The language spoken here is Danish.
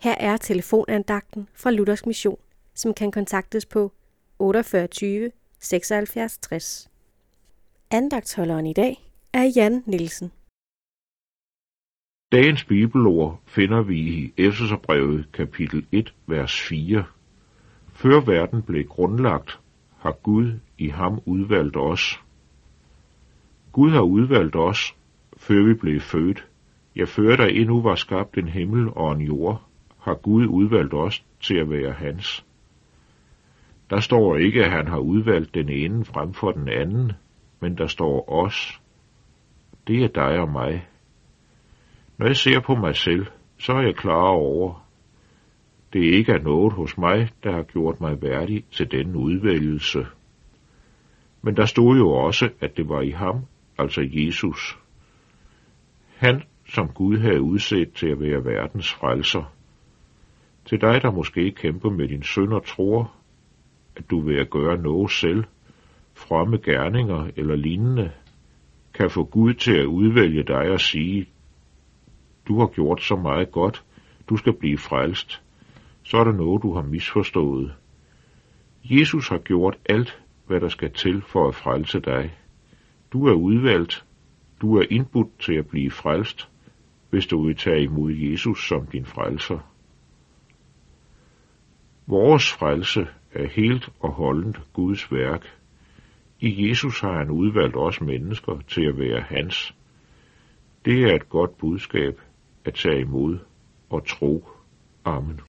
Her er telefonandagten fra Luthers Mission, som kan kontaktes på 48 76 60. Andagtholderen i dag er Jan Nielsen. Dagens bibelord finder vi i Efeserbrevet kapitel 1, vers 4. Før verden blev grundlagt, har Gud i ham udvalgt os. Gud har udvalgt os, før vi blev født. Jeg før der endnu var skabt en himmel og en jord, har Gud udvalgt os til at være hans. Der står ikke, at han har udvalgt den ene frem for den anden, men der står os. Det er dig og mig. Når jeg ser på mig selv, så er jeg klar over, det ikke er noget hos mig, der har gjort mig værdig til denne udvælgelse. Men der stod jo også, at det var i ham, altså Jesus. Han, som Gud havde udset til at være verdens frelser. Til dig, der måske kæmper med din søn og tror, at du ved at gøre noget selv, fromme gerninger eller lignende, kan få Gud til at udvælge dig og sige, du har gjort så meget godt, du skal blive frelst, så er der noget, du har misforstået. Jesus har gjort alt, hvad der skal til for at frelse dig. Du er udvalgt, du er indbudt til at blive frelst, hvis du vil tage imod Jesus som din frelser. Vores frelse er helt og holdent Guds værk. I Jesus har han udvalgt os mennesker til at være hans. Det er et godt budskab at tage imod og tro. Amen.